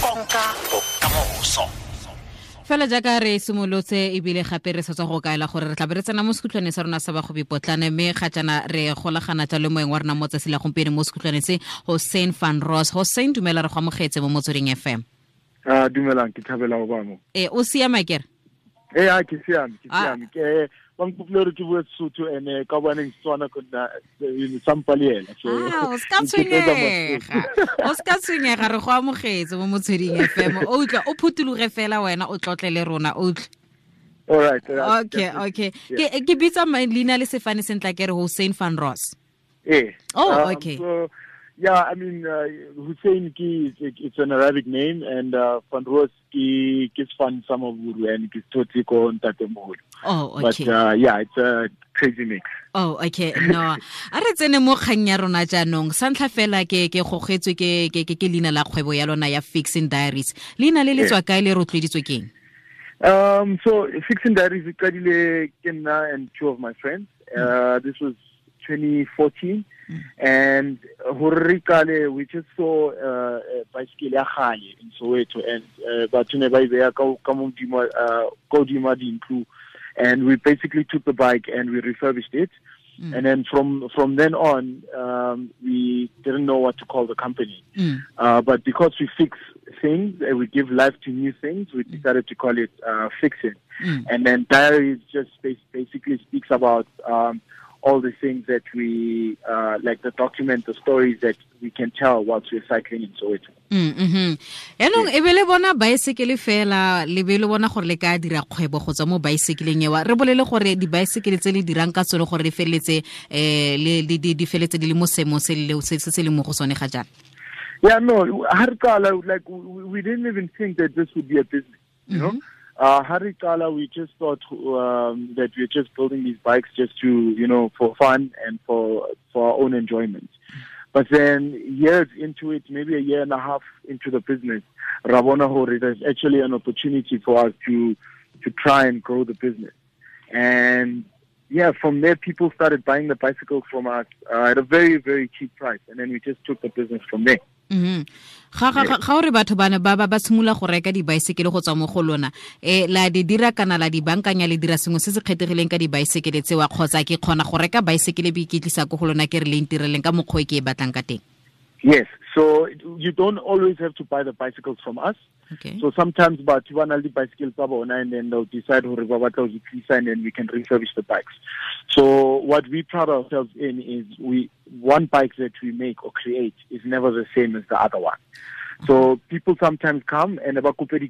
konka bokamoso fela jaaka re simolotse ebile gape re setswa go kaela gore re tlabe re tsena mo sekhutlhwane sa rona sa bagobipotlane mme ga jana re golagana le moeng wa rona mo tsatsi la gompieno mo sekhutlhwane se hossein van ros hossein dumela re go amogetse mo motsweding fm a dumelang ke thabela go bamo e o siama kere e a ke siame ke Ah. siame. Ke ba nkopile gore ke bue sesotho ene ka boaneng setswana ko nna sampa le ena So, Ah, o ska tshwenyega. O ska tshwenyega re go amogetse mo motsweding fm o utlwa o phutologe fela wena o tlotle le rona o utlwe. All right, all right, okay okay. Ke ke bitsa leina le sefane sentla ke re hossein van Ross. Eh. Oh, Um, okay. So, yeah, I mean, uh, Hussain ki, it's, it's an Arabic name, and uh, Van Roos ki, ki Sfan Samaburu, and ki Toti ko Ntate Moholo. oh But okay. uh, yeah, it's a crazy mix. oh okay. No a re tsene mo kgang ya rona jaanong. Sa ntlha fela ke ke gogetswe ke ke ke ke leina la kgwebo ya lona ya fixin diaries. Leina le le tswa kae le rotloeditswe keng Um, so Fixin Diaries we qadile ke nna and two of my friends. Uh, this was 2014, and horricale we just saw uh, a bicycle ya kgale in Soweto, and uh, batho ne ba e beya ka ka modimo uh, ka dintlo, and we basically took the bike and we refurbished it. And then from from then on, um, we didn't know what to call the company. Mm. Uh, but because we fix things and we give life to new things, we decided to call it uh, Fixin. Mm. And then Diaries just basically speaks about um, all the things that we, uh, like the document, the stories that we can tell whilst we're cycling in Soweto. Mm, mhm. yaanong e be le bona baesekele fela le be le bona gore le ka dira kgwebo go tswa mo baesekeleng ewa re bolele gore dibaesekele tse le dirang ka tsone gore le feleletse um le di di feleletse di le mo seemong se le- se se- le mo go sone ga jaana Yeah, no, Harikala, like we, we didn't even think that this would be a business. You know, uh, Harikala, we just thought um, that we're just building these bikes just to, you know, for fun and for for our own enjoyment. But then years into it, maybe a year and a half into the business, Rabona Hori, there's actually an opportunity for us to to try and grow the business. And yeah, from there, people started buying the bicycles from us uh, at a very, very cheap price, and then we just took the business from there. Mhm. ga ga ore batho bana ba ba simolola go reka dibaesekele go tswa mo go lona um la di dira kana la di bankanya le dira sengwe se se kgethegileng ka dibaesekele tsewa kgotsa ke kgona go reka baesekele be iketlisa ko go lona ke re le ntireleng ka mokgwa ke e batlang ka teng Yes, so you don't always have to buy the bicycles from us. okay So sometimes but you want the bicycles and then they'll decide who ba batla ho di and then we can refurbish the bikes. So what we pride ourselves in is we one bike that we make or create is never the same as the other one. So people sometimes come and ba kope di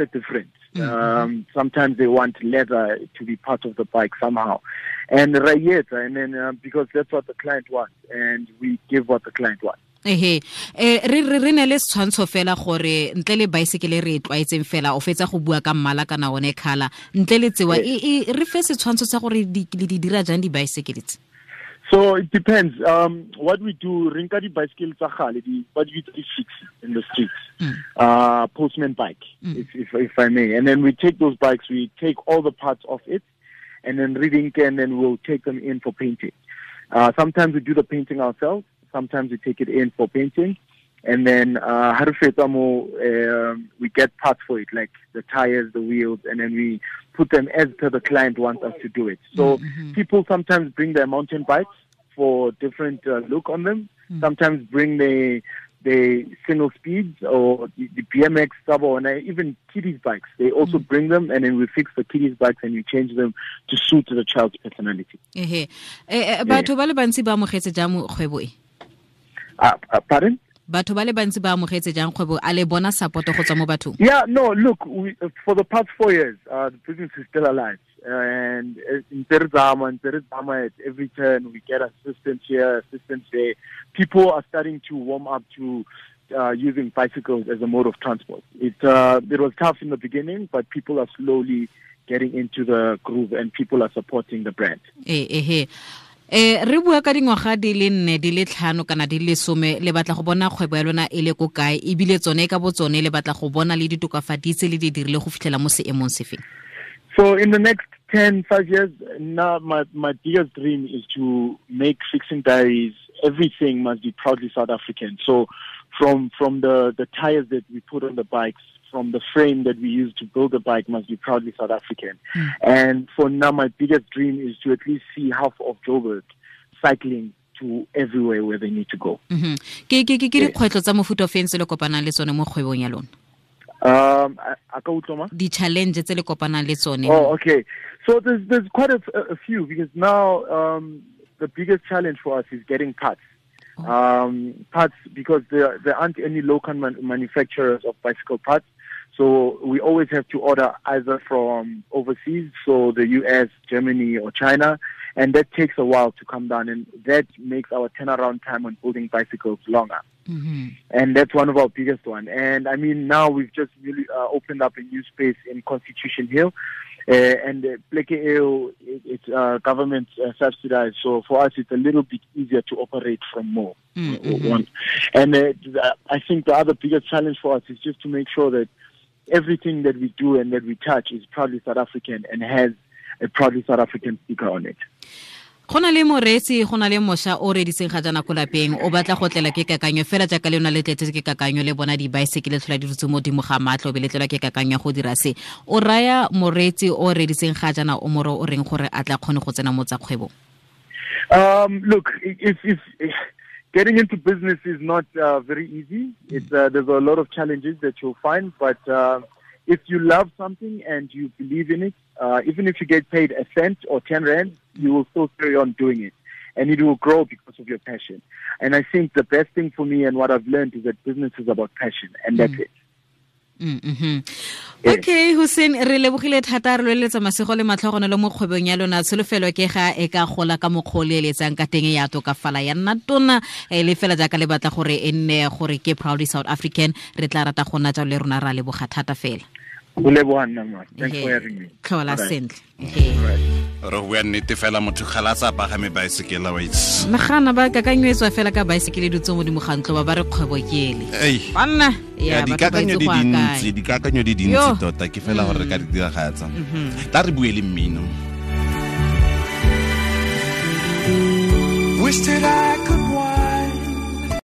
color tse Mm -hmm. Um, sometimes they want leather to be part of the bike somehow, and rayeta, and then uh, because that's what the client wants, and we give what the client wants. ehe. Eh re re re ne le setshwantsho fela gore ntle le baesekele re e tlwaetseng fela o fetsa go bua ka mmala kana one kgala ntle le tsewa e e- re fe setshwantsho sa gore le di dira jang dibaesekele tse So it depends. Um, what we do, rinka di bicycle tsa di what we do fix in the streets. Uh, postman bike, if, if if I may. And then we take those bikes, we take all the parts off it, and then reading and then we'll take them in for painting. Uh, sometimes we do the painting ourselves. Sometimes we take it in for painting. And then uh, how to fit them all, um, we get parts for it, like the tires, the wheels, and then we put them as per the client wants us to do it. So people sometimes bring their mountain bikes for different uh, look on them. Sometimes bring their the single speeds or the, the BMX stuff or even kiddies bikes. They also bring them and then we fix the kiddies bikes and we change them to suit the child's personality. ehe eh, eh, batho ba le bantsi ba amogetse jang mo- kgwebo e Uh, uh, pardon? Batho ba le bantsi ba amogetse jang kgwebo a le bona supporto go tswa mo bathong Yeah, no, look, we, for the past four years, uh, the business is still alive. And uh, in Terzama, in Terzama, at every turn, we get assistance here, assistance there. People are starting to warm up to uh, using bicycles as a mode of transport. It, uh, it was tough in the beginning, but people are slowly getting into the groove and people are supporting the brand. Eh, ehe eh re bua ka dingwaga di le nne di le tlhano kana di le some le batla go bona kgwebo ya lona e le ko kae ebile tsone ka botsone le batla go bona le ditokafaditse le di dirile go fitlhela mo seemong sefeng So in the next 10, 5 years, now my, my biggest dream is to make Fixing Diaries everything must be proudly South African. So from from the the tires that we put on the bikes, from the frame that we use to build the bike must be proudly South African. Mm. And for now, my biggest dream is to at least see half of Joburg cycling to everywhere where they need to go. Mm-hmm. ke ke ke dikgwetlho tsa mofuta o feng se le kopanang le tsone mo kgwebong ya lona um a ka utlwa di-challenge tse le kopanang le tsone oh okay so there's there's quite a, a few because now um the biggest challenge for us is getting parts oh. um parts because there there aren't any local man manufacturers of bicycle parts so we always have to order either from overseas, so the US, Germany, or China, and that takes a while to come down, and that makes our turnaround time on building bicycles longer. Mm-hmm. And that's one of our biggest one. And I mean, now we've just really uh, opened up a new space in Constitution Hill. Uh, and uh, Pleke it, it's uh, government uh, subsidized, so for us it's a little bit easier to operate from more. Mm-hmm. And uh, I think the other biggest challenge for us is just to make sure that everything that we do and that we touch is proudly South African and has a proudly South African sticker on it. go na le moreetsi go na le mošwa o rediseng ga jana ko lapeng. O batla go tlela ke kakanyo fela jaaka le yona le tletse ke kakanyo le bona dibaesekele tlhola di dutse mo godimo ga matlho be le tlelwa ke kakanyo ya go dira se. O raya moreetsi o rediseng ga jana o more o reng gore a tla kgone go tsena mo tsa kgwebo? Um look if, if, if getting into business is not uh, very easy. It's, uh, there's a lot of challenges that you'll find, but uh, if you love something and you believe in it, uh, even if you get paid a cent or 10 rand, you will still carry on doing it. And it will grow because of your passion. And I think the best thing for me and what I've learned is that business is about passion, and that's mm. it. Mm-hmm. okay hussein re lebogile thata re lweletsa masego le matlhogono le mo kgwebong ya lona. Tsholofelo ke ga e ka gola ka mokgwa o le eletsang ka teng ya tokafala ya nna tona. E le fela jaaka le batla gore e nne gore ke proudly south african re tla rata go nna jalo le rona ra leboga thata fela tlhola sentle. Re bua nnete fela motho ga sa pagame baesekela wa itse. Nagana ba kakanyetswa fela ka baesekele dutse modimo gantlo ba ba re kgwebo kele banna dikakanyo di dintsi dikakanyo di dintsi tota ke fela gore re ka di diragatsa. Mhm. tla re bue le mmino. Wish that I could